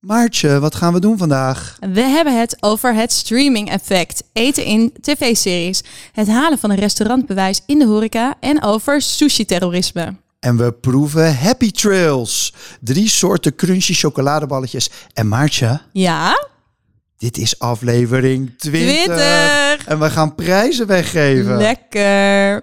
Maartje, wat gaan we doen vandaag? We hebben het over het streaming effect, eten in tv-series, het halen van een restaurantbewijs in de horeca en over sushi-terrorisme. En we proeven Happy Trails. Drie soorten crunchy chocoladeballetjes. En Maartje, Ja? dit is aflevering 20. 20. En we gaan prijzen weggeven. Lekker.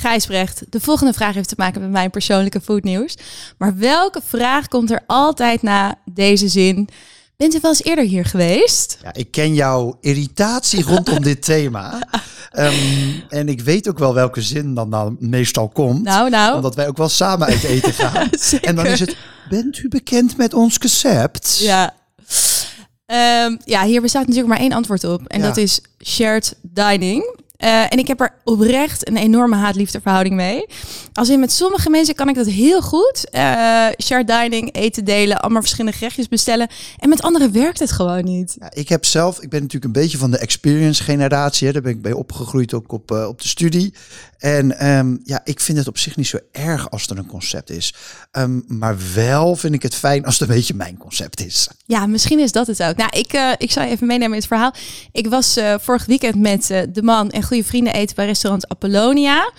Gijsbrecht, de volgende vraag heeft te maken met mijn persoonlijke foodnieuws. Maar welke vraag komt er altijd na deze zin? Bent u wel eens eerder hier geweest? Ja, ik ken jouw irritatie rondom dit thema. Ehm, en ik weet ook wel welke zin dan, dan meestal komt. Nou, nou. Omdat wij ook wel samen uit eten gaan. En dan is het, bent u bekend met ons concept? Ja. Ehm, ja, hier bestaat natuurlijk maar één antwoord op. En Ja. dat is shared dining. Eh, en ik heb er oprecht een enorme haat-liefde verhouding mee. Als in met sommige mensen kan ik dat heel goed. Eh shared dining, eten delen, allemaal verschillende gerechtjes bestellen. En met anderen werkt het gewoon niet. Ja, ik heb zelf, ik ben natuurlijk een beetje van de experience generatie. Hè. Daar ben ik bij opgegroeid ook op, eh, op de studie. En ehm, ja, ik vind het op zich niet zo erg als er een concept is. Ehm, maar wel vind ik het fijn als het een beetje mijn concept is. Ja, misschien is dat het ook. Nou, ik, ik zal je even meenemen in het verhaal. Ik was vorig weekend met de man en goede vrienden eten bij restaurant Apollonia.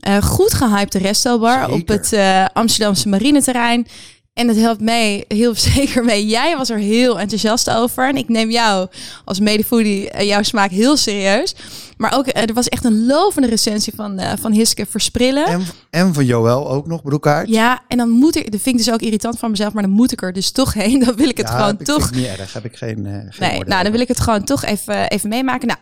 Eh, goed gehypte restobar Zeker. op het eh, Amsterdamse marineterrein. En het helpt mee, heel zeker mee. Jij was er heel enthousiast over. En ik neem jou als medefoodie, eh, jouw smaak heel serieus. Maar ook, er was echt een lovende recensie van, eh, van Hiske Versprillen. En, en van Joël ook nog, broekaart. Ja, en dan moet ik, dat vind ik dus ook irritant van mezelf, maar dan moet ik er dus toch heen. Dan wil ik het Ja, gewoon ik vind toch het niet erg, heb ik geen, geen Nee, nou dan wil ik het gewoon toch even, even meemaken. Nou,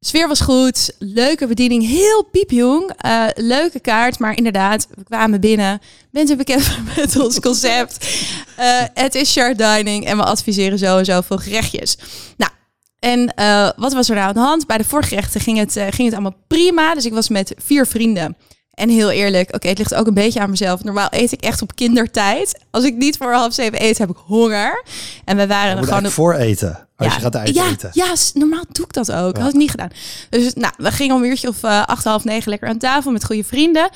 sfeer was goed, leuke bediening, heel piepjong, eh, leuke kaart, maar inderdaad, we kwamen binnen. Bent u bekend met ons concept? Eh, het is shared dining en we adviseren zo en zo veel gerechtjes. Nou, en eh, wat was er nou aan de hand? Bij de voorgerechten ging het, ging het allemaal prima, dus ik was met vier vrienden. En heel eerlijk, oké, het ligt ook een beetje aan mezelf. Normaal eet ik echt op kindertijd. Als ik niet voor half zeven eet, heb ik honger. En we waren er gewoon voor eten, als je gaat ja, uiteten. ja, s- normaal doe ik dat ook. Ja. Had ik niet gedaan. Dus nou, we gingen om een uurtje of eh, acht, half negen lekker aan tafel met goede vrienden.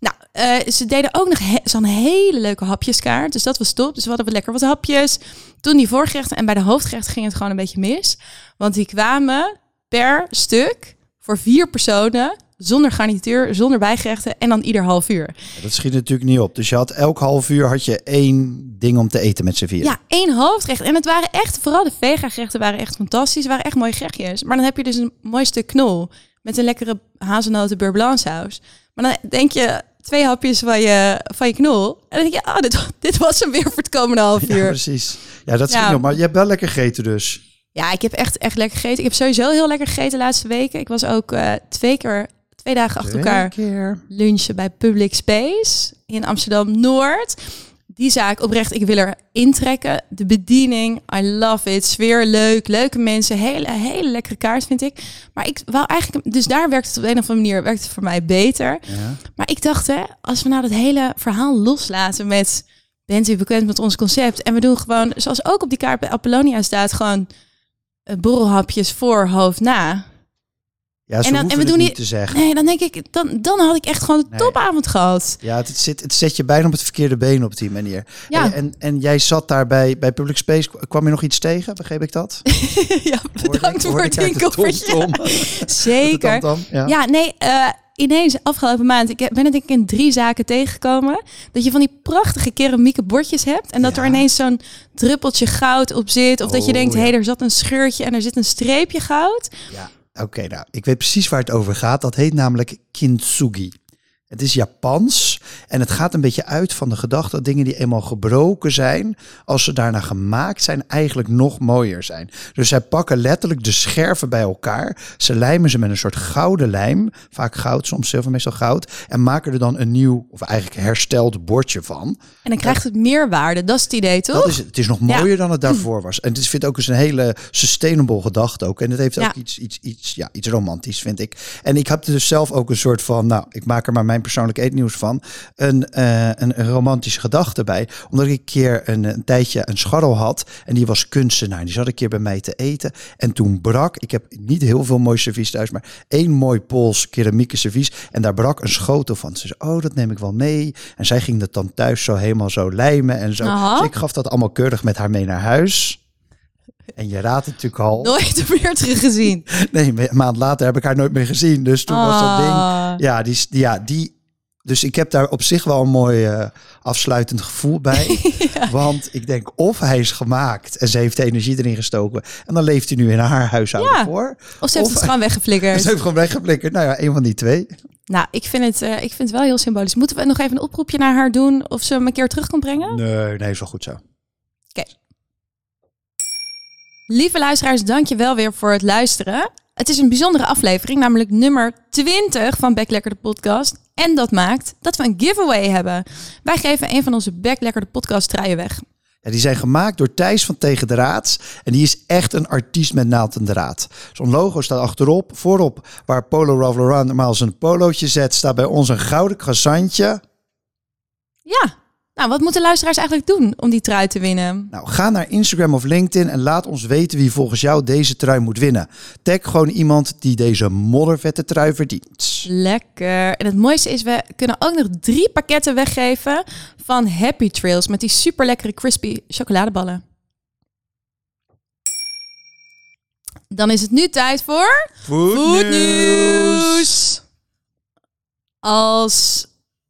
Nou, eh, ze deden ook nog he- zo'n hele leuke hapjeskaart. Dus dat was top. Dus we hadden we lekker wat hapjes. Toen die voorgerechten en bij de hoofdgerechten ging het gewoon een beetje mis. Want die kwamen per stuk voor vier personen. Zonder garnituur, zonder bijgerechten en dan ieder half uur. Dat schiet natuurlijk niet op. Dus je had elk half uur had je één ding om te eten met z'n vier. Ja, één hoofdgerecht. En het waren echt, vooral de vega-gerechten waren echt fantastisch. Waren echt mooie gerechtjes. Maar dan heb je dus een mooi stuk knol met een lekkere hazelnoten beurre blanc saus. Maar dan denk je twee hapjes van je, van je knol. En dan denk je, ah, dit, dit was hem weer voor het komende half Ja, uur. precies. Ja, dat schiet Ja. op. Maar je hebt wel lekker gegeten dus. Ja, ik heb echt, echt lekker gegeten. Ik heb sowieso heel lekker gegeten de laatste weken. Ik was ook eh, twee keer, twee dagen achter elkaar lunchen bij Public Space in Amsterdam-Noord. Die zaak oprecht, ik wil er intrekken. De bediening, I love it. Sfeer leuk, leuke mensen, hele, hele lekkere kaart vind ik. Maar ik wou eigenlijk, dus daar werkt het op een of andere manier, werkt het voor mij beter. Ja. Maar ik dacht, hè, als we nou dat hele verhaal loslaten met, bent u bekend met ons concept? En we doen gewoon, zoals ook op die kaart bij Apollonia staat, gewoon eh, borrelhapjes voor, hoofd, na. Ja, ze En dan- en we doen niet te zeggen. Nee, dan denk ik, dan, dan had ik echt gewoon een Nee. topavond gehad. Ja, het, zit, het zet je bijna op het verkeerde been op die manier. Ja. En, en, en jij zat daar bij, bij Public Space. Kwam je nog iets tegen? Begreep ik dat? ja, bedankt voor het inkoppertje. Zeker. Ja. Ja, nee, eh, ineens afgelopen maand, ik ben het denk ik in drie zaken tegengekomen, dat je van die prachtige keramieke bordjes hebt en dat Ja. er ineens zo'n druppeltje goud op zit. Of dat je Oh, denkt, hé, hey, er zat een scheurtje en er zit een streepje goud. Ja, Oké, nou, ik weet precies waar het over gaat. Dat heet namelijk kintsugi. Het is Japans En het gaat een beetje uit van de gedachte dat dingen die eenmaal gebroken zijn, als ze daarna gemaakt zijn, eigenlijk nog mooier zijn. Dus zij pakken letterlijk de scherven bij elkaar. Ze lijmen ze met een soort gouden lijm, vaak goud, soms zilver, meestal goud. En maken er dan een nieuw, of eigenlijk hersteld bordje van. En dan krijgt het meer waarde. Dat is het idee, toch? Dat is het. Het is nog Ja. mooier dan het daarvoor was. En het is, vind ik ook eens een hele sustainable gedachte ook. En het heeft ook iets, iets, iets, ja, iets romantisch, vind ik. En ik heb er dus zelf ook een soort van, nou, ik maak er maar mijn persoonlijk eetnieuws van, een, eh, een, een romantische gedachte bij. Omdat ik een keer een, een tijdje een scharrel had en die was kunstenaar. Die zat een keer bij mij te eten en toen brak, ik heb niet heel veel mooi servies thuis, maar één mooi Pools keramieke servies en daar brak een schotel van. Ze zei, oh, dat neem ik wel mee. En zij ging dat dan thuis zo helemaal zo lijmen en zo. Aha. Dus ik gaf dat allemaal keurig met haar mee naar huis. En je raadt het natuurlijk al. Nooit meer teruggezien. Nee, een maand later heb ik haar nooit meer gezien. Dus toen was dat ding. Ah. Ja, die, ja, die. Dus ik heb daar op zich wel een mooi eh, afsluitend gevoel bij. Want ik denk of hij is gemaakt en ze heeft de energie erin gestoken. En dan leeft hij nu in haar huishouden Ja. voor. Of ze heeft Of- het gewoon weggeflikkerd. ze heeft gewoon weggeflikkerd. Nou ja, een van die twee. Nou, ik vind, het, eh, ik vind het wel heel symbolisch. Moeten we nog even een oproepje naar haar doen of ze hem een keer terug kan brengen? Nee, nee, is wel goed zo. Lieve luisteraars, dank je wel weer voor het luisteren. Het is een bijzondere aflevering, namelijk nummer 20 van Backlekker de podcast. En dat maakt dat we een giveaway hebben. Wij geven een van onze Backlekker de podcast truien weg. Ja, die zijn gemaakt door Thijs van Tegen de Raads. En die is echt een artiest met naald en draad. Zo'n logo staat achterop. Voorop, waar Polo Ralph Lauren normaal zijn polootje zet, staat bij ons een gouden croissantje. Ja, nou wat moeten luisteraars eigenlijk doen om die trui te winnen? Nou, ga naar Instagram of LinkedIn en laat ons weten wie volgens jou deze trui moet winnen. Tag gewoon iemand die deze moddervette trui verdient. Lekker. En het mooiste is, we kunnen ook nog drie pakketten weggeven van Happy Trails met die super lekkere crispy chocoladeballen. Dan is het nu tijd voor Foodnieuws. Als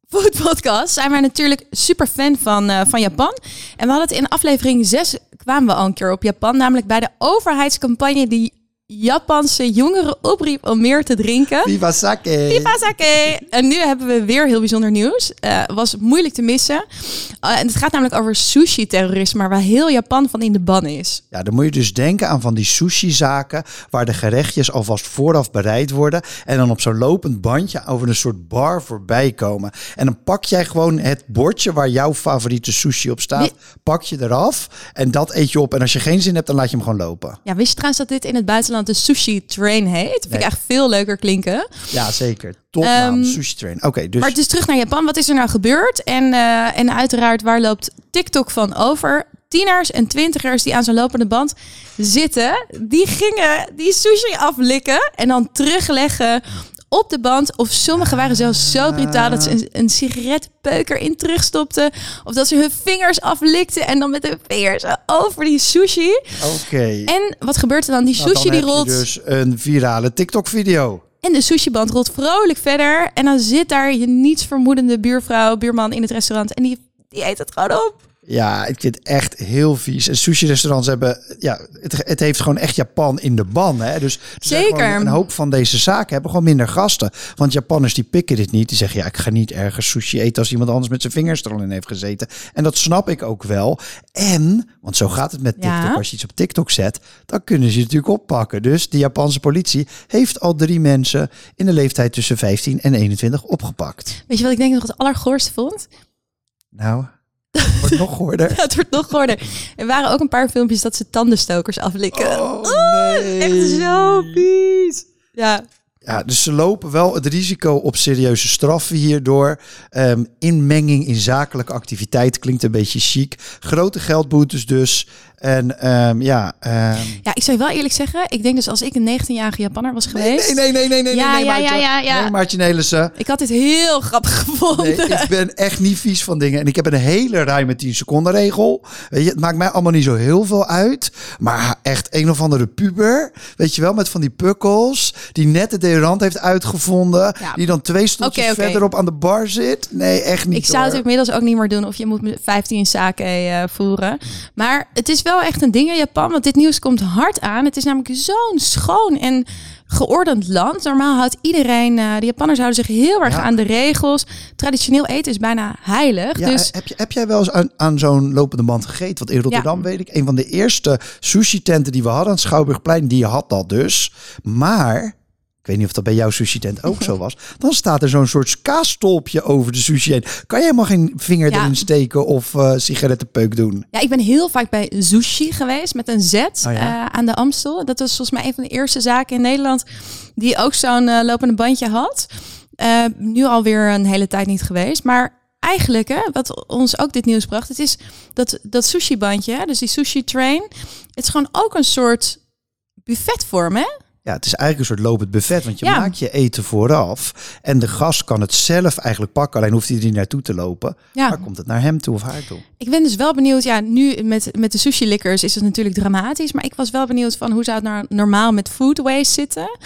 foodpodcast zijn wij natuurlijk super fan van, eh, van Japan. En we hadden het in aflevering 6 kwamen we al een keer op Japan. Namelijk bij de overheidscampagne die Japanse jongeren opriep om meer te drinken. Viva sake! Viva sake! En nu hebben we weer heel bijzonder nieuws. Eh, was moeilijk te missen. Eh, en het gaat namelijk over sushi-terrorisme, waar heel Japan van in de ban is. Ja, dan moet je dus denken aan van die sushi-zaken waar de gerechtjes alvast vooraf bereid worden en dan op zo'n lopend bandje over een soort bar voorbij komen. En dan pak jij gewoon het bordje waar jouw favoriete sushi op staat, Wie- pak je eraf en dat eet je op. En als je geen zin hebt, dan laat je hem gewoon lopen. Ja, wist je trouwens dat dit in het buitenland de sushi train heet? Dat vind Nee. ik echt veel leuker klinken. Ja, zeker. Topnaam, Ehm, sushi train. Oké, dus Maar dus terug naar Japan. Wat is er nou gebeurd? En, eh, en uiteraard, waar loopt TikTok van over? Tieners en twintigers die aan zo'n lopende band zitten, die gingen die sushi aflikken en dan terugleggen op de band. Of sommigen waren zelfs zo brutaal dat ze een, een sigaretpeuker in terugstopten. Of dat ze hun vingers aflikten en dan met hun vingers over die sushi. oké. En wat gebeurt er dan? Die Nou, sushi dan die rolt dus een virale TikTok-video. en de sushiband rolt vrolijk verder. En dan zit daar je niets vermoedende buurvrouw, buurman in het restaurant. En die, die eet het gewoon op. Ja, ik vind het echt heel vies. En sushi-restaurants hebben, ja, het, het heeft gewoon echt Japan in de ban. Hè? Dus er Zeker. Een hoop van deze zaken hebben gewoon minder gasten. Want Japanners die pikken dit niet. Die zeggen, ja, ik ga niet ergens sushi eten als iemand anders met zijn vingers er al in heeft gezeten. En dat snap ik ook wel. En, want zo gaat het met TikTok. Ja. Als je iets op TikTok zet, dan kunnen ze je natuurlijk oppakken. Dus de Japanse politie heeft al drie mensen in de leeftijd tussen 15 en 21 opgepakt. Weet je wat ik denk nog het allergoorste vond? Nou, wordt nog hoorder. Ja, het wordt nog goorder. Er waren ook een paar filmpjes dat ze tandenstokers aflikken. Oh, nee. Echt zo vies. Ja, Ja, dus ze lopen wel het risico op serieuze straffen hierdoor. Ehm, inmenging in zakelijke activiteit klinkt een beetje chic. Grote geldboetes dus. En ehm, ja. ehm, ja, ik zou je wel eerlijk zeggen. Ik denk dus als ik een 19-jarige Japanner was geweest. nee, nee, nee, nee, nee, Ja, nee, ja, Maartje. ja, ja, ja. Nee, Maartje Nelissen. Ik had dit heel grappig gevonden. Nee, ik ben echt niet vies van dingen. En ik heb een hele ruime 10 seconden regel. Weet je, het maakt mij allemaal niet zo heel veel uit. Maar echt een of andere puber. Weet je wel, met van die pukkels. Die net de heeft uitgevonden. Ja. Die dan twee stoeltjes oké. verderop aan de bar zit. Nee, echt niet Ik zou het inmiddels ook niet meer doen of je moet met 15 zaken eh, voeren. Maar het is wel echt een ding in Japan, want dit nieuws komt hard aan. Het is namelijk zo'n schoon en geordend land. Normaal houdt iedereen, eh, de Japanners houden zich heel erg Ja. aan de regels. Traditioneel eten is bijna heilig. Ja, dus heb, je, heb jij wel eens aan, aan zo'n lopende band gegeten? Want in Rotterdam weet ik, een van de eerste sushi-tenten die we hadden aan het Schouwburgplein, die had dat dus. Maar, weet niet of dat bij jouw sushi-tent ook zo was, dan staat er zo'n soort kaasstolpje over de sushi heen. Kan je helemaal geen vinger Ja. erin steken of eh sigarettenpeuk doen? ja, ik ben heel vaak bij Sushi geweest met een Z Oh ja. eh, aan de Amstel. Dat was volgens mij een van de eerste zaken in Nederland die ook zo'n eh, lopende bandje had. Nu alweer een hele tijd niet geweest. Maar eigenlijk, hè, wat ons ook dit nieuws bracht, het is dat, dat sushi-bandje, hè, dus die sushi-train, het is gewoon ook een soort buffetvorm, hè? Ja, het is eigenlijk een soort lopend buffet, want je Ja. maakt je eten vooraf en de gast kan het zelf eigenlijk pakken, alleen hoeft hij er niet naartoe te lopen. Ja. Maar komt het naar hem toe of haar toe? Ik ben dus wel benieuwd. Ja, nu met, met de sushi-likkers is het natuurlijk dramatisch. Maar ik was wel benieuwd van hoe zou het nou normaal met food waste zitten.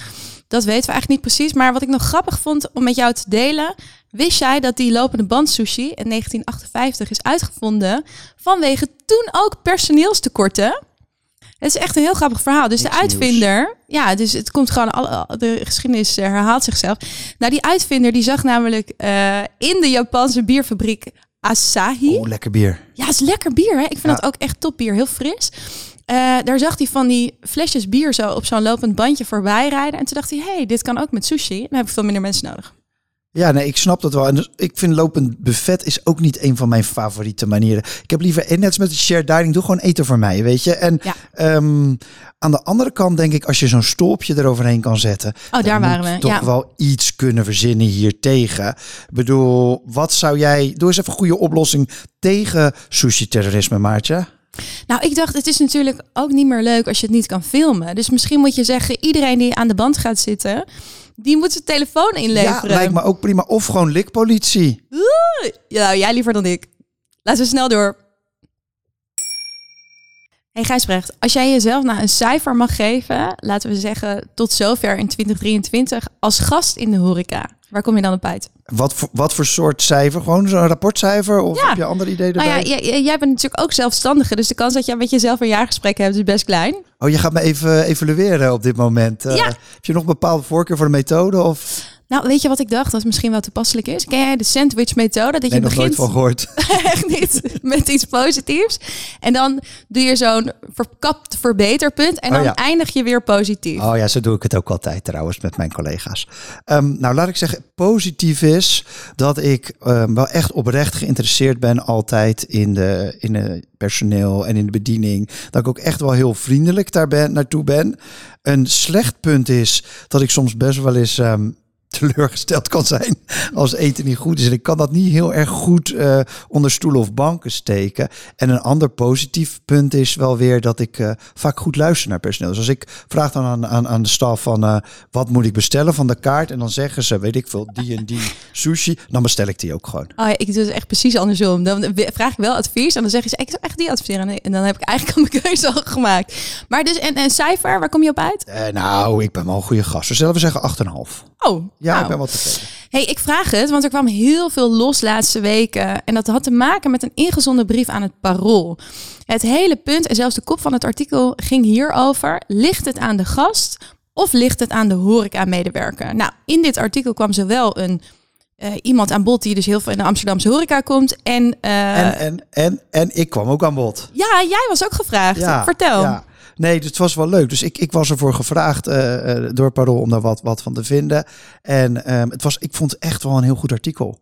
Dat weten we eigenlijk niet precies. Maar wat ik nog grappig vond om met jou te delen. Wist jij dat die lopende band sushi in 1958 is uitgevonden vanwege toen ook personeelstekorten? Het is echt een heel grappig verhaal. Dus Niks de uitvinder, ja, dus het komt gewoon, al, de geschiedenis eh, herhaalt zichzelf. Nou, die uitvinder die zag namelijk eh, in de Japanse bierfabriek Asahi. Oh, lekker bier. Ja, het is lekker bier. Hè? Ik vind Ja. dat ook echt top bier. Heel fris. Eh, daar zag hij van die flesjes bier zo op zo'n lopend bandje voorbij rijden. En toen dacht hij, hey, dit kan ook met sushi. Dan heb ik veel minder mensen nodig. Ja, nee, ik snap dat wel. En dus, ik vind lopend buffet is ook niet een van mijn favoriete manieren. Ik heb liever, en net als met de shared dining, doe gewoon eten voor mij, weet je. En Ja. ehm, aan de andere kant denk ik, als je zo'n stolpje eroverheen kan zetten. Oh, daar waren we. toch Ja. wel iets kunnen verzinnen hier tegen. Ik bedoel, wat zou jij... Doe eens even een goede oplossing tegen sushi-terrorisme, Maartje. Nou, ik dacht, het is natuurlijk ook niet meer leuk als je het niet kan filmen. Dus misschien moet je zeggen, iedereen die aan de band gaat zitten, die moet zijn telefoon Ja, inleveren. lijkt me ook prima. Of gewoon likpolitie. Ja, nou, jij liever dan ik. Laten we snel door. Hey Gijsbrecht, als jij jezelf nou een cijfer mag geven, laten we zeggen tot zover in 2023, als gast in de horeca, waar kom je dan op uit? Wat voor, wat voor soort cijfer? Gewoon zo'n rapportcijfer? Of Ja. heb je andere ideeën erbij? Nou ja, jij, jij bent natuurlijk ook zelfstandige, dus de kans dat jij met jezelf een jaargesprek hebt is best klein. Oh, je gaat me even evalueren op dit moment. Eh. Heb je nog een bepaalde voorkeur voor de methode? Of Nou, weet je wat ik dacht dat misschien wel toepasselijk is? Ken jij de sandwich methode? Dat nee, je nog nooit begint van gehoord. echt niet met iets positiefs. En dan doe je zo'n verkapt verbeterpunt en Oh dan ja. eindig je weer positief. Oh ja, zo doe ik het ook altijd trouwens met mijn collega's. Ehm, nou, laat ik zeggen, positief is dat ik ehm, wel echt oprecht geïnteresseerd ben altijd in de, in de personeel en in de bediening. Dat ik ook echt wel heel vriendelijk daar ben, naartoe ben. Een slecht punt is dat ik soms best wel eens ehm, teleurgesteld kan zijn als eten niet goed is. En ik kan dat niet heel erg goed eh, onder stoelen of banken steken. En een ander positief punt is wel weer dat ik eh, vaak goed luister naar personeel. Dus als ik vraag dan aan, aan, aan de staf van eh, wat moet ik bestellen van de kaart. En dan zeggen ze, weet ik veel, die en die sushi. Dan bestel ik die ook gewoon. Oh ja, ik doe het echt precies andersom. Dan vraag ik wel advies en dan zeggen ze, ik zou echt die adviseren. En dan heb ik eigenlijk al mijn keuze al gemaakt. Maar dus, en, en cijfer, waar kom je op uit? Eh, nou, ik ben wel een goede gast. Dus zullen we zeggen 8,5. Oh, Ja, nou. ik ben wel tevreden. Hey, ik vraag het, want er kwam heel veel los laatste weken. En dat had te maken met een ingezonden brief aan het parool. Het hele punt en zelfs de kop van het artikel ging hierover. Ligt het aan de gast of ligt het aan de horeca-medewerker? Nou, in dit artikel kwam zowel een, eh, iemand aan bod die dus heel veel in de Amsterdamse horeca komt. En, eh, En, en, en, en ik kwam ook aan bod. ja, jij was ook gevraagd. Vertel. Ja. Nee, dus het was wel leuk. Dus ik, ik was ervoor gevraagd eh, eh, door Parool om daar wat, wat van te vinden. En ehm, het was, ik vond het echt wel een heel goed artikel.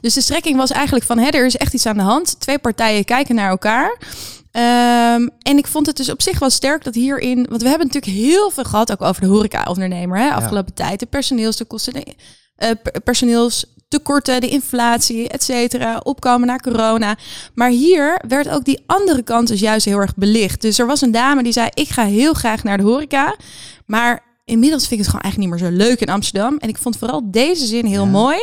Dus de strekking was eigenlijk van, hè, er is echt iets aan de hand. Twee partijen kijken naar elkaar. Ehm, en ik vond het dus op zich wel sterk dat hierin... Want we hebben natuurlijk heel veel gehad, ook over de horeca-ondernemer. Hè, afgelopen tijd. De personeelstekorten, de eh, per- personeelstekorten, de inflatie, et cetera. Opkomen na corona. Maar hier werd ook die andere kant dus juist heel erg belicht. Dus er was een dame die zei, ik ga heel graag naar de horeca. Maar inmiddels vind ik het gewoon eigenlijk niet meer zo leuk in Amsterdam. En ik vond vooral deze zin heel Ja. mooi.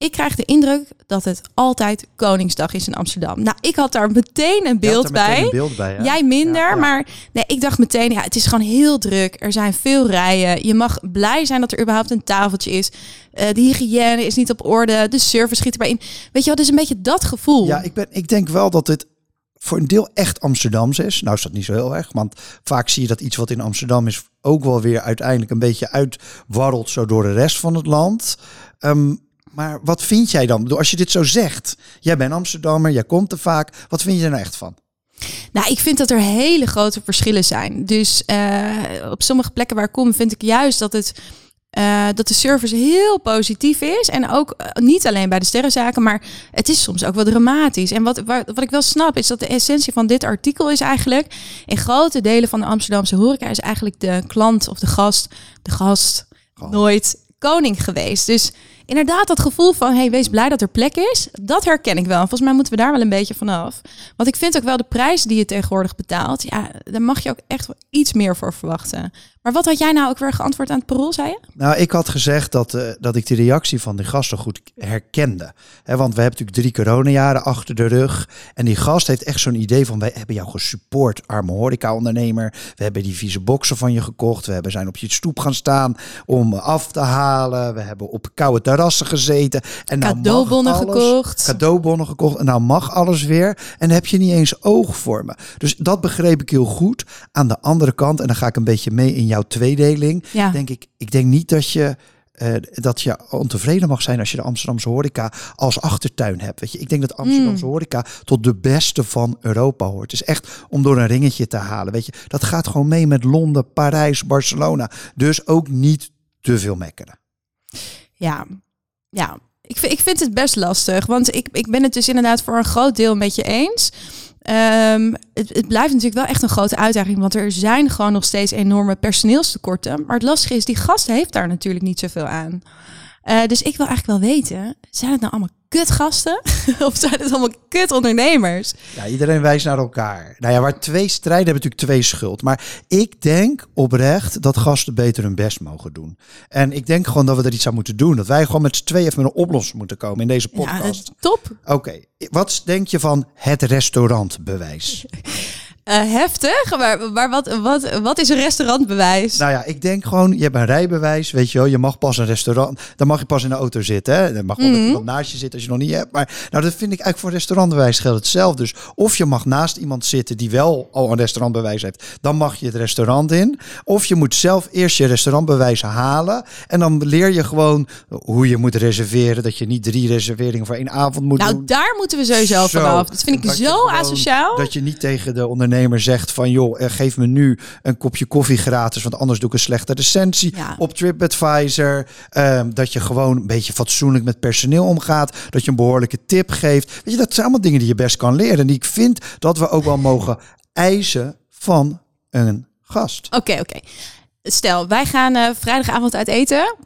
Ik krijg de indruk dat het altijd Koningsdag is in Amsterdam. Nou, ik had daar meteen een beeld meteen bij. Een beeld bij hè? Jij minder, Ja, ja. maar nee, ik dacht meteen, ja, het is gewoon heel druk. Er zijn veel rijen. Je mag blij zijn dat er überhaupt een tafeltje is. Eh, de hygiëne is niet op orde. De service schiet erbij in. Weet je wat, dus een beetje dat gevoel. Ja, ik, ben, ik denk wel dat dit voor een deel echt Amsterdams is. Nou is dat niet zo heel erg, want vaak zie je dat iets wat in Amsterdam is ook wel weer uiteindelijk een beetje uitwarrelt zo door de rest van het land. Ehm, maar wat vind jij dan? Als je dit zo zegt, jij bent Amsterdammer, jij komt er vaak. Wat vind je er nou echt van? Nou, ik vind dat er hele grote verschillen zijn. Dus uh, op sommige plekken waar ik kom, vind ik juist dat het uh, dat de service heel positief is. En ook uh, niet alleen bij de sterrenzaken, maar het is soms ook wel dramatisch. En wat, wat, wat ik wel snap, is dat de essentie van dit artikel is eigenlijk... in grote delen van de Amsterdamse horeca is eigenlijk de klant of de gast, de gast, oh. nooit koning geweest. Dus inderdaad, dat gevoel van hey, wees blij dat er plek is, dat herken ik wel. volgens mij moeten we daar wel een beetje vanaf. Want ik vind ook wel de prijs die je tegenwoordig betaalt, ja, daar mag je ook echt wel iets meer voor verwachten. Maar wat had jij nou ook weer geantwoord aan het parool, zei je? Nou, ik had gezegd dat, uh, dat ik de reactie van de gasten goed herkende. He, want we hebben natuurlijk drie coronajaren achter de rug. En die gast heeft echt zo'n idee van, wij hebben jou gesupport, arme horeca-ondernemer. We hebben die vieze boksen van je gekocht. We hebben zijn op je stoep gaan staan om af te halen. We hebben op koude terrassen gezeten. En nou cadeaubonnen gekocht. Cadeaubonnen gekocht. En nou mag alles weer. En heb je niet eens oog voor me. Dus dat begreep ik heel goed. Aan de andere kant, en dan ga ik een beetje mee in jouw tweedeling, ja. denk ik, ik denk niet dat je uh, dat je ontevreden mag zijn als je de Amsterdamse horeca als achtertuin hebt. Weet je, ik denk dat Amsterdamse mm. horeca tot de beste van Europa hoort. Het is echt om door een ringetje te halen. Weet je, dat gaat gewoon mee met Londen, Parijs, Barcelona. Dus ook niet te veel mekkeren. Ja, ja. Ik, vind, ik vind het best lastig, want ik, ik ben het dus inderdaad voor een groot deel met je eens. Het, het, blijft natuurlijk wel echt een grote uitdaging, want er zijn gewoon nog steeds enorme personeelstekorten. Maar het lastige is, die gast heeft daar natuurlijk niet zoveel aan. Uh, dus ik wil eigenlijk wel weten, zijn het nou allemaal kutgasten? of zijn het allemaal kut ondernemers? Ja, iedereen wijst naar elkaar. Nou ja, waar twee strijden hebben natuurlijk twee schuld. Maar ik denk oprecht dat gasten beter hun best mogen doen. En ik denk gewoon dat we er iets aan moeten doen. Dat wij gewoon met z'n tweeën even met een oplossing moeten komen in deze podcast. Ja, top. Oké, wat denk je van het restaurantbewijs? Uh, heftig, maar, maar wat, wat, wat is een restaurantbewijs? Nou ja, ik denk gewoon, je hebt een rijbewijs, weet je wel. Je mag pas een restaurant, dan mag je pas in de auto zitten. Hè? Dan mag wel mm -hmm. iemand naast je zitten als je nog niet hebt. Maar nou, dat vind ik eigenlijk voor een restaurantbewijs geldt hetzelfde. Dus of je mag naast iemand zitten die wel al een restaurantbewijs heeft, dan mag je het restaurant in. Of je moet zelf eerst je restaurantbewijs halen. En dan leer je gewoon hoe je moet reserveren. Dat je niet drie reserveringen voor één avond moet nou, doen. Nou, daar moeten we sowieso zo, vanaf. Dat vind ik zo asociaal. Dat je niet tegen de ondernemer ondernemer zegt van joh, eh, geef me nu een kopje koffie gratis, want anders doe ik een slechte recensie ja. op TripAdvisor. Um, dat je gewoon een beetje fatsoenlijk met personeel omgaat, dat je een behoorlijke tip geeft. Weet je, dat zijn allemaal dingen die je best kan leren. En die ik vind dat we ook wel mogen eisen van een gast. Oké, okay, oké. Okay. Stel, wij gaan uh, vrijdagavond uit eten.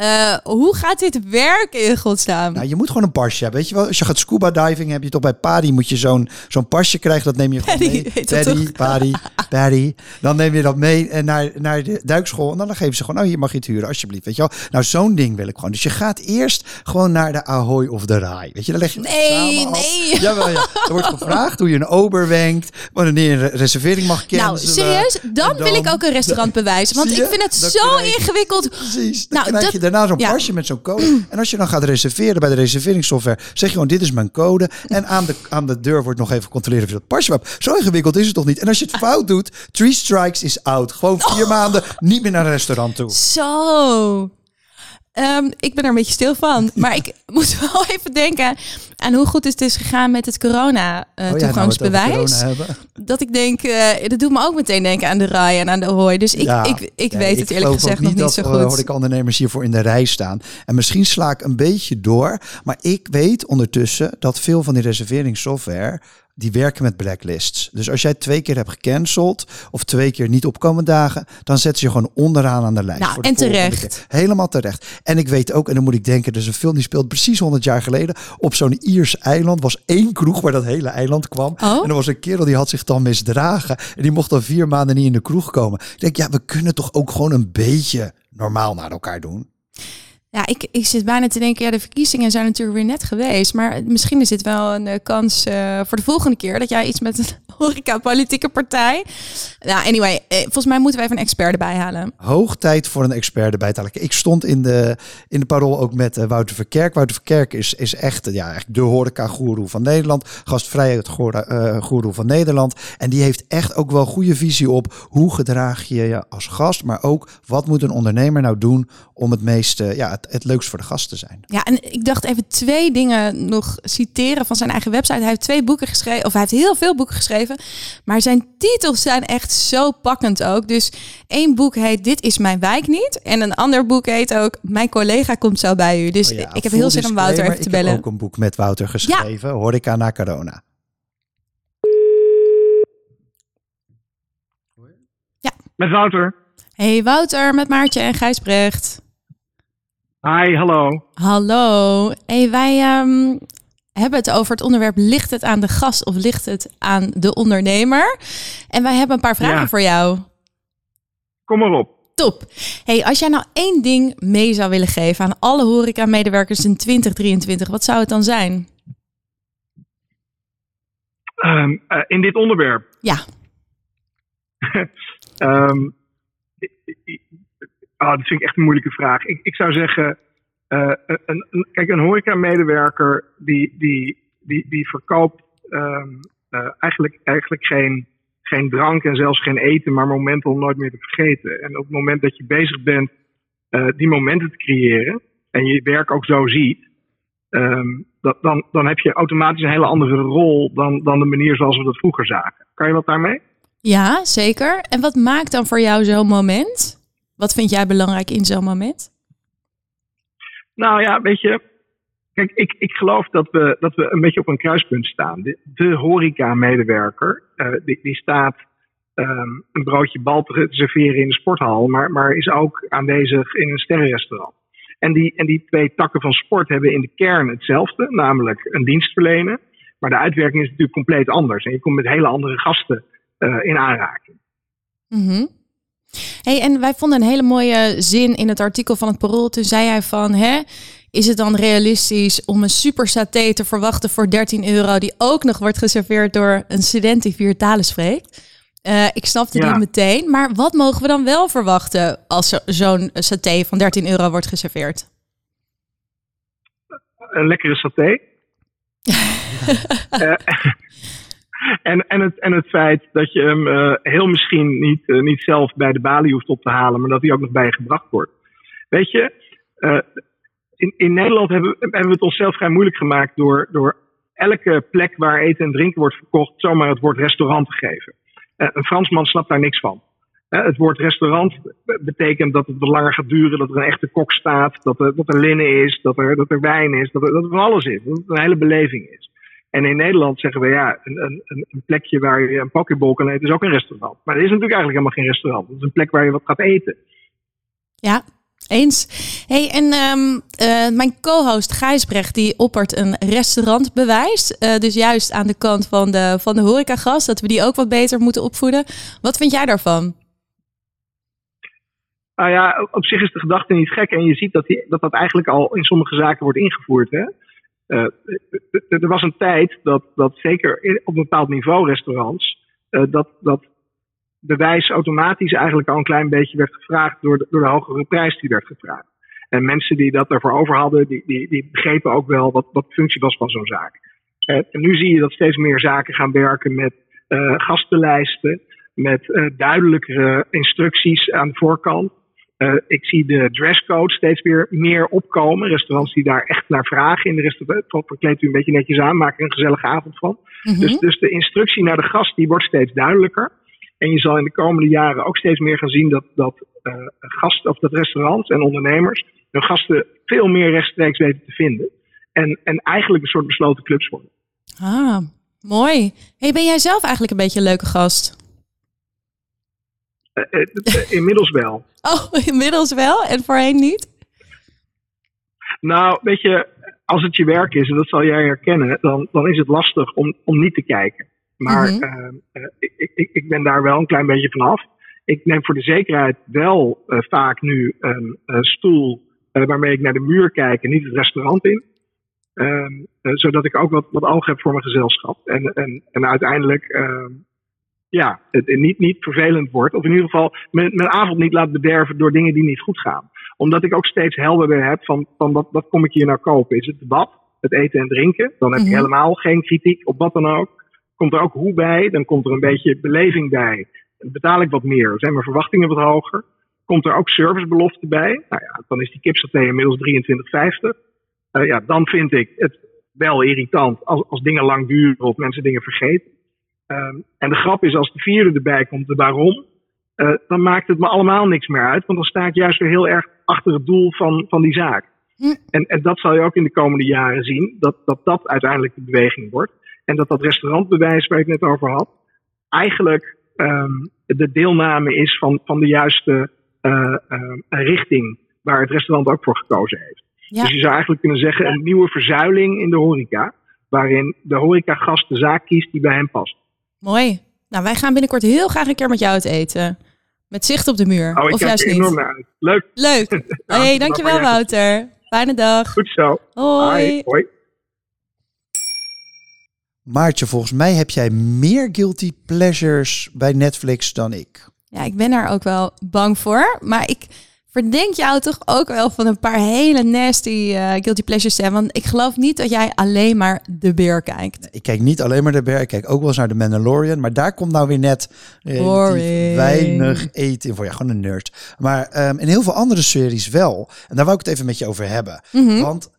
Uh, hoe gaat dit werken in godsnaam? Nou, je moet gewoon een pasje hebben. Weet je wel, als je gaat scuba diving, heb je toch bij Paddy moet je zo'n zo'n pasje krijgen. Dat neem je gewoon Paddy, mee. Paddy, Paddy, Paddy. Dan neem je dat mee en naar, naar de duikschool. En dan geven ze gewoon, oh, hier mag je het huren, alsjeblieft. Weet je wel? Nou, zo'n ding wil ik gewoon. Dus je gaat eerst gewoon naar de Ahoy of de Rai. Weet je, dan leg je Nee, nee. Jawel, ja. Er wordt gevraagd hoe je een ober wenkt, wanneer je een reservering mag kennen. Nou, serieus? Dan, dan, wil ik ook een restaurant bewijzen. Want ik vind het zo ingewikkeld. Precies. Dan nou, krijg je daarna zo'n ja. pasje met zo'n code. En als je dan gaat reserveren bij de reserveringssoftware, zeg je gewoon: Dit is mijn code. En aan de, aan de deur wordt nog even gecontroleerd of je dat pasje hebt. Zo ingewikkeld is het toch niet? En als je het fout doet, three strikes is out. Gewoon vier oh. maanden niet meer naar een restaurant toe. Zo. Um, ik ben er een beetje stil van. Maar ik moet wel even denken aan hoe goed het is gegaan met het corona-toegangsbewijs. Uh, oh ja, nou dat ik denk, uh, dat doet me ook meteen denken aan de rij en aan de hooi. Dus ik, ja, ik, ik ja, weet het eerlijk gezegd nog niet zo goed. hoor ik ondernemers hiervoor in de rij staan. En misschien sla ik een beetje door. Maar ik weet ondertussen dat veel van die reserveringssoftware die werken met blacklists. Dus als jij twee keer hebt gecanceld of twee keer niet opkomen dagen, dan zetten ze je gewoon onderaan aan de lijst. Nou, en terecht. Keer. Helemaal terecht. En ik weet ook, en dan moet ik denken, dus een film die speelt precies 100 jaar geleden op zo'n Iers eiland was één kroeg waar dat hele eiland kwam. Oh? En er was een kerel die had zich dan misdragen en die mocht dan vier maanden niet in de kroeg komen. Ik denk, ja, we kunnen toch ook gewoon een beetje normaal naar elkaar doen. Ja, ik, ik zit bijna te denken, ja, de verkiezingen zijn natuurlijk weer net geweest. Maar misschien is dit wel een uh, kans uh, voor de volgende keer dat jij iets met een horeca-politieke partij. Nou, anyway, eh, volgens mij moeten we even een expert erbij halen. Hoog tijd voor een expert erbij te halen. Ik stond in de, in de parool ook met Wouter Verkerk. Wouter Verkerk is, is echt ja, eigenlijk de horeca-goeroe van Nederland. Gastvrijheid-goeroe uh, van Nederland. En die heeft echt ook wel goede visie op hoe gedraag je je als gast. Maar ook wat moet een ondernemer nou doen om het meest, uh, ja, het, het leukst voor de gast te zijn. Ja, en ik dacht even twee dingen nog citeren van zijn eigen website. Hij heeft twee boeken geschreven, of hij heeft heel veel boeken geschreven. Maar zijn titels zijn echt zo pakkend ook. Dus één boek heet Dit is mijn wijk niet. En een ander boek heet ook Mijn collega komt zo bij u. Dus oh ja, ik heb heel zin om Wouter even te bellen. Ik heb ook een boek met Wouter geschreven. Ja. Horeca na corona. Ja. Met Wouter. Hey Wouter, met Maartje en Gijsbrecht. Hi, hallo. Hallo. Hey, wij um, hebben het over het onderwerp ligt het aan de gast of ligt het aan de ondernemer? En wij hebben een paar vragen ja. voor jou. Kom maar op. Top. Hey, als jij nou één ding mee zou willen geven aan alle horeca-medewerkers in 2023, wat zou het dan zijn? Um, uh, in dit onderwerp? Ja. um, Oh, dat vind ik echt een moeilijke vraag. Ik, ik zou zeggen, uh, een, kijk, een horeca-medewerker die, die, die, die verkoopt um, uh, eigenlijk, eigenlijk geen, geen drank en zelfs geen eten, maar momenten om nooit meer te vergeten. En op het moment dat je bezig bent uh, die momenten te creëren en je werk ook zo ziet, um, dat, dan, dan heb je automatisch een hele andere rol dan, dan de manier zoals we dat vroeger zagen. Kan je wat daarmee? Ja, zeker. En wat maakt dan voor jou zo'n moment? Wat vind jij belangrijk in zo'n moment? Nou ja, weet je, kijk, ik, ik geloof dat we, dat we een beetje op een kruispunt staan. De, de horeca-medewerker, uh, die, die staat um, een broodje bal te serveren in de sporthal, maar, maar is ook aanwezig in een sterrenrestaurant. En die, en die twee takken van sport hebben in de kern hetzelfde, namelijk een dienst verlenen. Maar de uitwerking is natuurlijk compleet anders. En je komt met hele andere gasten uh, in aanraking. Mm -hmm. Hey, en wij vonden een hele mooie zin in het artikel van het Parool. Toen zei hij van, hè, is het dan realistisch om een super saté te verwachten voor 13 euro... die ook nog wordt geserveerd door een student die vier talen spreekt? Uh, ik snapte ja. die meteen. Maar wat mogen we dan wel verwachten als zo'n saté van 13 euro wordt geserveerd? Een lekkere saté. uh, en, en, het, en het feit dat je hem uh, heel misschien niet, uh, niet zelf bij de balie hoeft op te halen, maar dat hij ook nog bij gebracht wordt. Weet je, uh, in, in Nederland hebben, hebben we het onszelf vrij moeilijk gemaakt door, door elke plek waar eten en drinken wordt verkocht, zomaar het woord restaurant te geven. een Fransman snapt daar niks van. het woord restaurant betekent dat het wat langer gaat duren, dat er een echte kok staat, dat er, dat er linnen is, dat er, dat er wijn is, dat er, dat er van alles is, dat het een hele beleving is. En in Nederland zeggen we ja, een, een, een plekje waar je een pokeball kan eten is ook een restaurant. Maar dat is natuurlijk eigenlijk helemaal geen restaurant. Het is een plek waar je wat gaat eten. Ja, eens. Hey, en um, uh, mijn co-host Gijsbrecht die oppert een restaurantbewijs. Uh, dus juist aan de kant van de, van de horecagast, dat we die ook wat beter moeten opvoeden. Wat vind jij daarvan? Nou ja, op zich is de gedachte niet gek. En je ziet dat die, dat, dat eigenlijk al in sommige zaken wordt ingevoerd. Hè? Uh, er was een tijd dat, dat zeker op een bepaald niveau restaurants, dat, dat bewijs automatisch eigenlijk al een klein beetje werd gevraagd door de, door de hogere prijs die werd gevraagd. En mensen die dat ervoor over hadden, die, die, die begrepen ook wel wat, wat de functie was van zo'n zaak. En nu zie je dat steeds meer zaken gaan werken met gastenlijsten, met duidelijkere instructies aan de voorkant. Uh, ik zie de dresscode steeds weer meer opkomen. Restaurants die daar echt naar vragen. In de restaurant verkleedt u een beetje netjes aan, maak er een gezellige avond van. Mm -hmm. dus, dus de instructie naar de gast die wordt steeds duidelijker. En je zal in de komende jaren ook steeds meer gaan zien dat, dat uh, gasten, of dat restaurants en ondernemers hun gasten veel meer rechtstreeks weten te vinden. En, en eigenlijk een soort besloten clubs worden. Ah, mooi. Hey, ben jij zelf eigenlijk een beetje een leuke gast? Uh, uh, inmiddels wel. Oh, inmiddels wel en voorheen niet? Nou, weet je, als het je werk is, en dat zal jij herkennen, dan, dan is het lastig om, om niet te kijken. Maar mm -hmm. uh, ik, ik, ik ben daar wel een klein beetje vanaf. Ik neem voor de zekerheid wel vaak nu een stoel eh, waarmee ik naar de muur kijk en niet het restaurant in. Ehm, eh, zodat ik ook wat, wat oog heb voor mijn gezelschap. En, en, en uiteindelijk ehm, ja, het niet, niet vervelend wordt. Of in ieder geval mijn, mijn avond niet laat bederven door dingen die niet goed gaan. Omdat ik ook steeds helderder heb van, van wat, wat kom ik hier nou kopen? Is het bad, het eten en drinken? Dan heb ik Mhm. helemaal geen kritiek op wat dan ook. Komt er ook hoe bij? Dan komt er een beetje beleving bij. Betaal ik wat meer. Zijn mijn verwachtingen wat hoger? Komt er ook servicebelofte bij? Nou ja, dan is die kipsaté inmiddels 23,50. Eh, ja, dan vind ik het wel irritant als, als dingen lang duren of mensen dingen vergeten. Ehm, en de grap is, als de vierde erbij komt, de waarom, eh, dan maakt het me allemaal niks meer uit. Want dan sta ik juist weer heel erg achter het doel van, van die zaak. Hm. En, en dat zal je ook in de komende jaren zien, dat, dat dat uiteindelijk de beweging wordt. En dat dat restaurantbewijs waar ik net over had, eigenlijk ehm, de deelname is van, van de juiste eh, eh, richting waar het restaurant ook voor gekozen heeft. Ja. Dus je zou eigenlijk kunnen zeggen een nieuwe verzuiling in de horeca, waarin de horecagast de zaak kiest die bij hem past. Mooi. Nou, wij gaan binnenkort heel graag een keer met jou uit eten. Met zicht op de muur. Oh, ik of juist niet. enorm naar uit. Leuk, Leuk. Ja, hey, dankjewel. Wouter. Fijne dag. goed zo. Hoi. Hoi. Hoi. Maartje, volgens mij heb jij meer guilty pleasures bij Netflix dan ik. Ja, ik ben daar ook wel bang voor. Maar ik verdenk jou toch ook wel van een paar hele nasty eh, guilty pleasures hebben. Want ik geloof niet dat jij alleen maar de beer kijkt. Ik kijk niet alleen maar de Bear, ik kijk ook wel eens naar de Mandalorian. Maar daar komt nou weer net Boring. weinig eten in voor. Ja, gewoon een nerd. Maar ehm, in heel veel andere series wel. En daar wou ik het even met je over hebben. Mhm. Want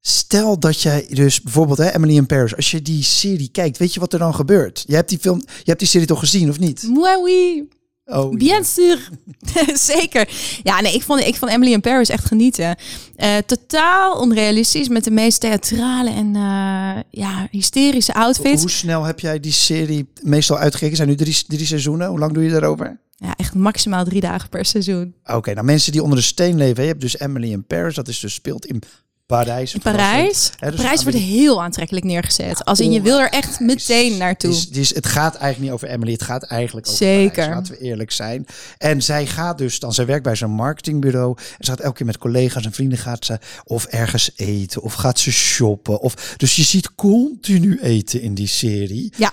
stel dat jij dus bijvoorbeeld hè, Emily in Paris, als je die serie kijkt, weet je wat er dan gebeurt? Je hebt die film, je hebt die serie toch gezien of niet? Oui. Oh, Bien sûr. Zeker. Ja, nee, ik vond, ik vond Emily in Paris echt genieten. Eh, totaal onrealistisch met de meest theatrale en eh, ja, hysterische outfits. Hoe snel heb jij die serie meestal uitgekeken? Zijn nu drie, drie seizoenen? Hoe lang doe je daarover? Ja, echt maximaal drie dagen per seizoen. Oké, nou mensen die onder de steen leven, je hebt dus Emily in Paris, dat is dus speelt in Parijs. In Parijs. Hè, dus Parijs wordt heel aantrekkelijk neergezet. Als in je wil er echt meteen naartoe. Die is, het gaat eigenlijk niet over Emily, het gaat eigenlijk over Zeker. Parijs, laten we eerlijk zijn. En zij gaat dus dan, zij werkt bij zo'n marketingbureau. En ze gaat elke keer met collega's en vrienden gaat ze of ergens eten of gaat ze shoppen. Of, dus je ziet continu eten in die serie. Ja.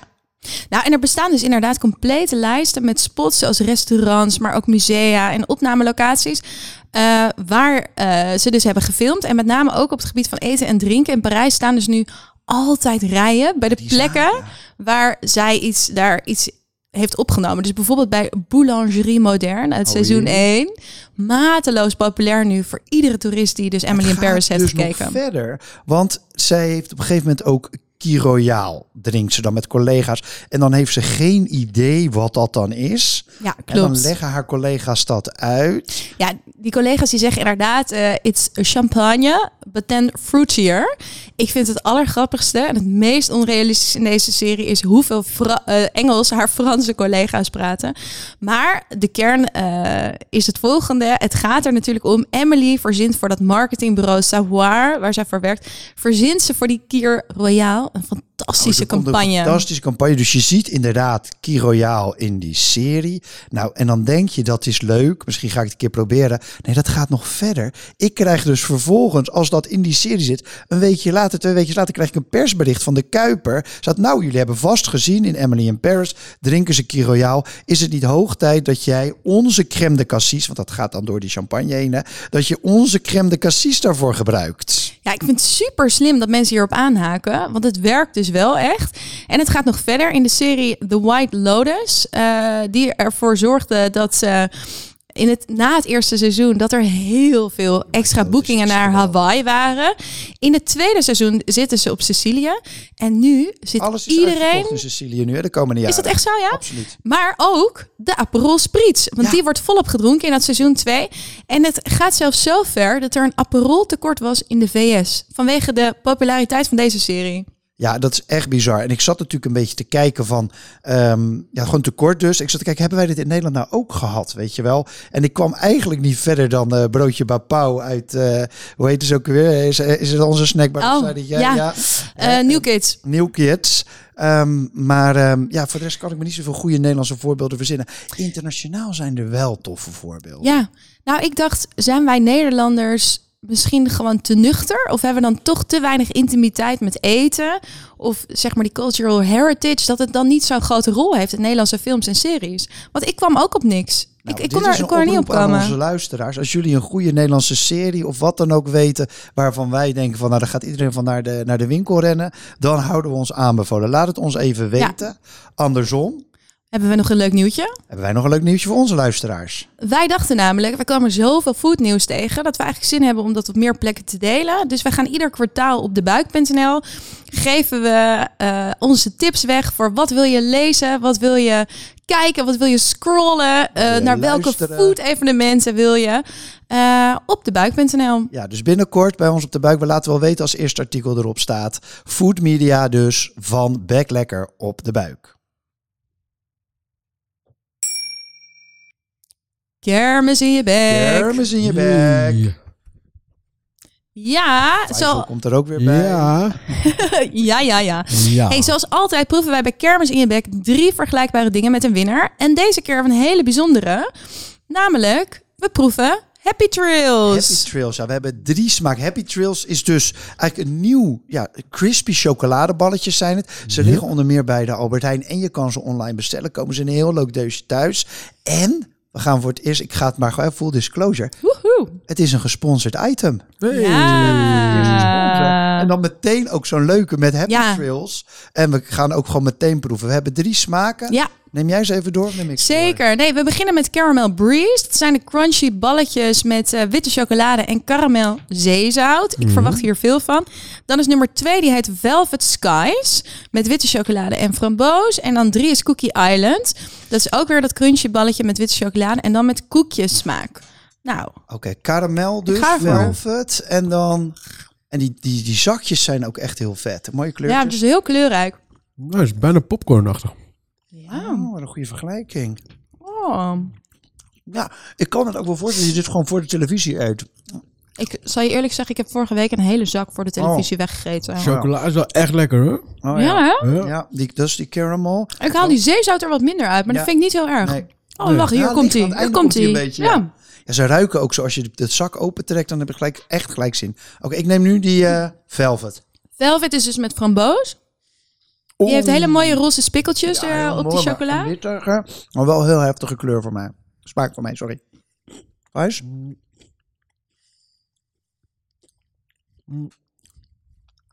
Nou, en er bestaan dus inderdaad complete lijsten met spots zoals restaurants, maar ook musea en opnamelocaties. eh, waar eh, ze dus hebben gefilmd. En met name ook op het gebied van eten en drinken. In Parijs staan dus nu altijd rijen bij de Die plekken waar zij iets, daar iets heeft opgenomen. Dus bijvoorbeeld bij Boulangerie Moderne uit Oh, seizoen jee. 1. Mateloos populair nu voor iedere toerist die dus Emily in Paris heeft dus gekeken. nog verder, want zij heeft op een gegeven moment ook Royale drinkt ze dan met collega's. En dan heeft ze geen idee wat dat dan is. Ja, En dan leggen haar collega's dat uit. Ja, die collega's die zeggen inderdaad, eh it's champagne, but then fruitier. Ik vind het allergrappigste en het meest onrealistisch in deze serie is hoeveel Fra- eh, Engels haar Franse collega's praten. Maar de kern eh, is het volgende. Het gaat er natuurlijk om. Emily verzint voor dat marketingbureau Savoir, waar zij voor werkt, verzint ze voor die Kier Een fantastische Oh, er komt een campagne. fantastische campagne. Dus je ziet inderdaad Key Royale in die serie. Nou, en dan denk je dat is leuk. Misschien ga ik het een keer proberen. Nee, dat gaat nog verder. Ik krijg dus vervolgens, als dat in die serie zit, een weekje later, twee weken later, krijg ik een persbericht van de Kuiper. Zat, nou, jullie hebben vast gezien in Emily in Paris, drinken ze Key Royale. Is het niet hoog tijd dat jij onze crème de cassis, want dat gaat dan door die champagne heen, hè, dat je onze crème de cassis daarvoor gebruikt? Ja, ik vind het super slim dat mensen hierop aanhaken. Want het werkt dus wel echt. En het gaat nog verder in de serie The White Lotus. eh, die ervoor zorgde dat ze in het, na het eerste seizoen... dat er heel veel extra boekingen naar. Hawaii waren. In het tweede seizoen zitten ze op Sicilië. En nu zit Alles is iedereen... in Sicilië nu, hè, de komende jaren. Is dat echt zo, ja? Absoluut. Maar ook de Aperol Spritz. Want Ja. die wordt volop gedronken in dat seizoen 2. En het gaat zelfs zo ver dat er een Aperol tekort was in de VS. Vanwege de populariteit van deze serie. Ja, dat is echt bizar. En ik zat natuurlijk een beetje te kijken van, ehm, ja, gewoon tekort dus. Ik zat te kijken, hebben wij dit in Nederland nou ook gehad, weet je wel? En ik kwam eigenlijk niet verder dan eh, broodje bapau uit, eh, hoe heet het ook weer? Is, is het onze snackbar? Oh, jij? ja. Eh New Kids. New Kids. Ehm, maar ehm, ja, voor de rest kan ik me niet zoveel goede Nederlandse voorbeelden verzinnen. Internationaal zijn er wel toffe voorbeelden. Ja. Nou, ik dacht, zijn wij Nederlanders misschien gewoon te nuchter? Of hebben we dan toch te weinig intimiteit met eten? Of zeg maar die cultural heritage, dat het dan niet zo'n grote rol heeft in Nederlandse films en series? Want ik kwam ook op niks. Nou, ik, ik kon er, ik kon er niet op aan komen. onze luisteraars. Als jullie een goede Nederlandse serie of wat dan ook weten, waarvan wij denken van, nou, daar gaat iedereen van naar de, naar de winkel rennen, dan houden we ons aanbevolen. Laat het ons even Ja. weten. Andersom Hebben we nog een leuk nieuwtje? hebben wij nog een leuk nieuwtje voor onze luisteraars. Wij dachten namelijk, we kwamen zoveel foodnieuws tegen, dat we eigenlijk zin hebben om dat op meer plekken te delen. Dus wij gaan ieder kwartaal op debuik.nl geven we eh, onze tips weg voor wat wil je lezen, wat wil je kijken, wat wil je scrollen, eh, wil je naar welke food evenementen wil je eh, op debuik.nl. Ja, dus binnenkort bij ons op de buik. We laten wel weten als eerste artikel erop staat. Food media dus van Back Lekker op de buik. Kermis in je bek. Kermis in je bek. Ja, zo, komt er ook weer bij. Ja. ja, ja, ja. ja. Hey, zoals altijd proeven wij bij Kermis in je bek drie vergelijkbare dingen met een winnaar. En deze keer een hele bijzondere. Namelijk, we proeven Happy Trails. Happy Trails. Ja, we hebben drie smaak. Happy Trails is dus eigenlijk een nieuw, ja, crispy chocoladeballetjes zijn het. Ze Ja. liggen onder meer bij de Albert Heijn en je kan ze online bestellen. Komen ze in een heel leuk deusje thuis. En we gaan voor het eerst, ik ga het maar gewoon full disclosure. Woehoe. Het is een gesponsord item. Hey. Ja. En dan meteen ook zo'n leuke met Happy Ja. Trails. En we gaan ook gewoon meteen proeven. We hebben drie smaken. Ja, Neem jij ze even door? Neem ik door? zeker. Nee, we beginnen met Caramel Breeze. Dat zijn de crunchy balletjes met eh, witte chocolade en caramel zeezout. Ik verwacht hier veel van. Dan is nummer twee, die heet Velvet Skies. Met witte chocolade en framboos. En dan drie is Cookie Island. Dat is ook weer dat crunchy balletje met witte chocolade. En dan met koekjes smaak. Nou, Oké, karamel dus, velvet. En dan... En die, die, die zakjes zijn ook echt heel vet. Mooie kleurtjes. ja, dus heel kleurrijk. Nou, is bijna popcornachtig. Ja. Oh, wat een goede vergelijking. Oh. Ja, ik kan het ook wel voorstellen dat je dit gewoon voor de televisie eet. Ik zal je eerlijk zeggen, ik heb vorige week een hele zak voor de televisie weggegeten. Chocola is wel echt lekker hoor. Oh, ja, hè? Ja. Ja, die, dat is die caramel. Ik haal die zeezout er wat minder uit, maar Ja. dat vind ik niet heel erg. Nee. Oh, wacht, hier Ja, komt hij. het Hier komt hij hij. een beetje, ja. ja. Ja, ze ruiken ook zo. Als je de, de zak opentrekt, dan heb je gelijk, echt gelijk zin. Oké, ik neem nu die eh, velvet. Velvet is dus met framboos. Die heeft hele mooie roze spikkeltjes Ja, er op mooi, die chocola. een wittige, maar wel heel heftige kleur voor mij. Smaak voor mij, sorry. Wijs?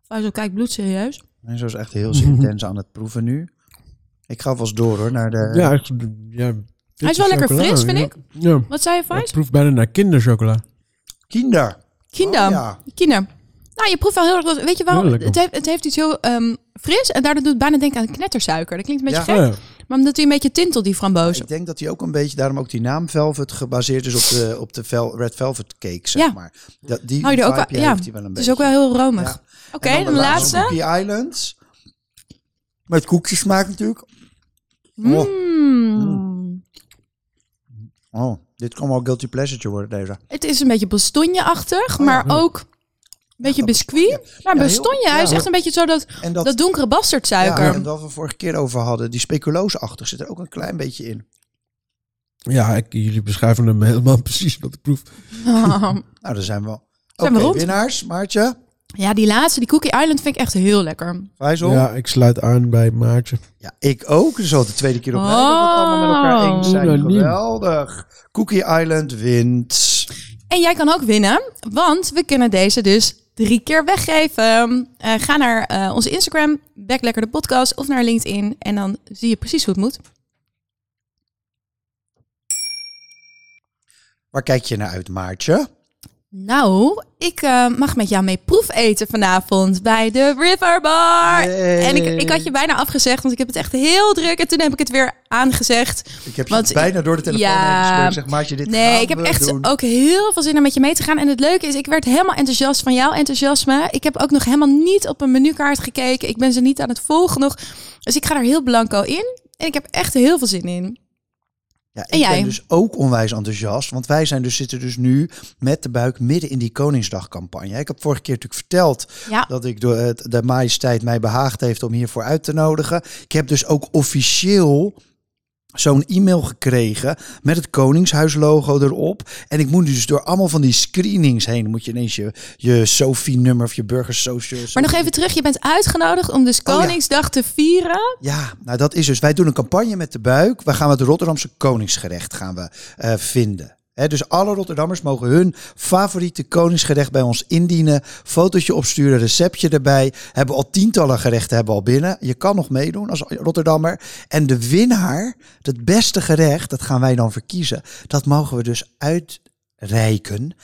Faisal kijkt bloedserieus. En zo is echt heel intens aan het proeven nu. Ik ga vast door hoor, naar de... Ja, echt, ja Hij is wel lekker chocola, fris, vind ja. ik. Ja. Wat zei je, Het Fais? proeft bijna naar kinderchocola. Kinder. Kinder. Oh, ja. Kinder. Nou, je proeft wel heel erg... wat- Weet je lekker. het heeft, het heeft iets heel ehm, fris. En daardoor doet het bijna denken aan knettersuiker. Dat klinkt een beetje Ja. gek. Oh. Maar omdat hij een beetje tintelt, die framboos. Ik denk dat hij ook een beetje, daarom ook die naam Velvet, gebaseerd is op de, op de vel, Red Velvet cake, zeg Ja. maar. Dat, die Hou je er ook wel... Ja, heeft hij wel een het beetje. is ook wel heel romig. Ja. Oké, En dan de laatste. Cookie Islands. Met koekjesmaak natuurlijk. Oh. Mm. Oh, dit kan wel guilty pleasure worden, deze. Het is een beetje bastonje-achtig, Oh, ja. maar ook een beetje biscuit. Maar Ja, heel- bastonje, hij is ja. echt een beetje zo dat, En dat, dat, donkere bastardsuiker. ja, en wat we vorige keer over hadden, die speculoos-achtig zit er ook een klein beetje in. Ja, ik, jullie beschrijven hem helemaal precies wat ik proef. Nou, daar zijn we. Oké, Zijn we rond? winnaars, Maartje, ja, die laatste, die Cookie Island, vind ik echt heel lekker. Faisal. Ja. Ja, ik sluit aan bij Maartje. ik ook. Dus al de tweede keer op rij dat we het allemaal met elkaar eens zijn. Oh, nou, niet. Geweldig. Cookie Island wint. En jij kan ook winnen, want we kunnen deze dus drie keer weggeven. Eh, ga naar eh, onze Instagram, Backlekker de podcast, of naar LinkedIn. En dan zie je precies hoe het moet. Waar kijk je naar uit, Maartje? Nou, ik eh, mag met jou mee proefeten vanavond bij de River Bar. En ik, ik had je bijna afgezegd, want ik heb het echt heel druk. En toen heb ik het weer aangezegd. Ik heb je Want- bijna door de telefoon Ja. Zeg, Maartje, dit Nee, ik heb echt doen. ook heel veel zin om met je mee te gaan. En het leuke is, ik werd helemaal enthousiast van jouw enthousiasme. Ik heb ook nog helemaal niet op een menukaart gekeken. Ik ben ze niet aan het volgen nog. Dus ik ga er heel blanco in. En ik heb echt heel veel zin in. Ja, En ik jij? ben dus ook onwijs enthousiast. Want wij zijn dus, zitten dus nu met de buik midden in die Koningsdagcampagne. Ik heb vorige keer natuurlijk verteld Ja. dat ik door het, de majesteit mij behaagd heeft om hiervoor uit te nodigen. Ik heb dus ook officieel zo'n e-mail gekregen met het Koningshuislogo erop. En ik moet dus door allemaal van die screenings heen. Moet je ineens je, je Sophie-nummer of je Burger Social. Maar nog even terug, je bent uitgenodigd om dus Oh ja. Koningsdag te vieren. Ja, nou dat is dus. Wij doen een campagne met de buik. We gaan het Rotterdamse Koningsgerecht gaan we eh, vinden. Dus alle Rotterdammers mogen hun favoriete koningsgerecht bij ons indienen. Fotootje opsturen, receptje erbij. Hebben al tientallen gerechten hebben al binnen. Je kan nog meedoen als Rotterdammer. En de winnaar, het beste gerecht, dat gaan wij dan verkiezen. Dat mogen we dus uitreiken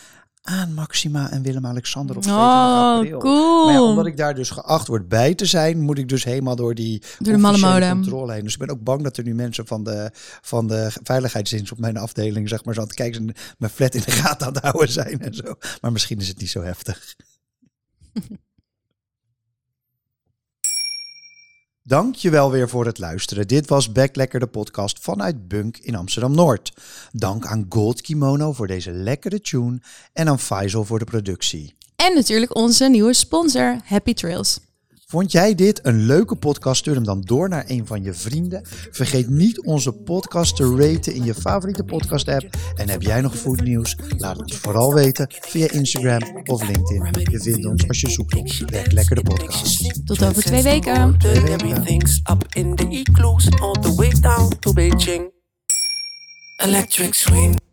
aan Maxima en Willem-Alexander op 22 Oh, april. cool. Maar ja, omdat ik daar dus geacht word bij te zijn, moet ik dus helemaal door die Door de controle heen. Dus ik ben ook bang dat er nu mensen van de, van de veiligheidsdienst op mijn afdeling, zeg maar, zo aan het kijken zijn, mijn flat in de gaten aan het houden zijn en zo. Maar misschien is het niet zo heftig. Dank je wel weer voor het luisteren. Dit was Back Lekker de podcast vanuit Bunk in Amsterdam-Noord. Dank aan Gold Kimono voor deze lekkere tune en aan Faisal voor de productie. En natuurlijk onze nieuwe sponsor, Happy Trails. Vond jij dit een leuke podcast? Stuur hem dan door naar een van je vrienden. Vergeet niet onze podcast te raten in je favoriete podcast app. En heb jij nog foodnieuws? Laat het vooral weten via Instagram of LinkedIn. Je vindt ons als je zoekt op Werk Lekker de podcast. Tot over twee weken. Everything's up in the igloos all the way down to Beijing. Electric swing.